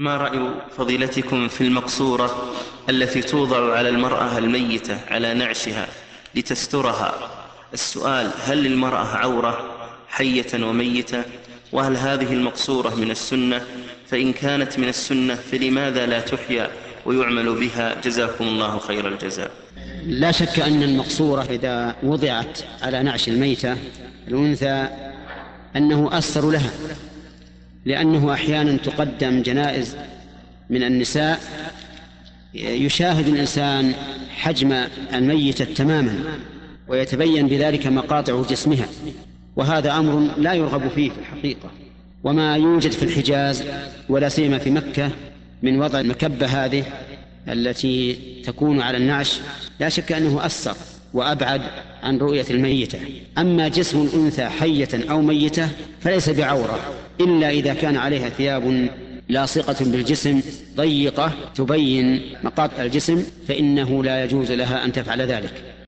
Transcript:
ما رأي فضيلتكم في المقصورة التي توضع على المرأة الميتة على نعشها لتسترها؟ السؤال هل للمرأة عورة حية وميتة؟ وهل هذه المقصورة من السنة؟ فإن كانت من السنة فلماذا لا تحيا ويعمل بها؟ جزاكم الله خير الجزاء. لا شك أن المقصورة إذا وضعت على نعش الميتة الأنثى أنه أثر لها. لأنه أحيانا تقدم جنائز من النساء يشاهد الإنسان حجم الميتة تماما ويتبين بذلك مقاطع جسمها وهذا أمر لا يرغب فيه في الحقيقة وما يوجد في الحجاز ولا سيما في مكة من وضع المكبة هذه التي تكون على النعش لا شك أنه أثر وأبعد عن رؤية الميتة. أما جسم الأنثى حية أو ميتة فليس بعورة إلا إذا كان عليها ثياب لاصقة بالجسم ضيقة تبين مقاطع الجسم فإنه لا يجوز لها أن تفعل ذلك.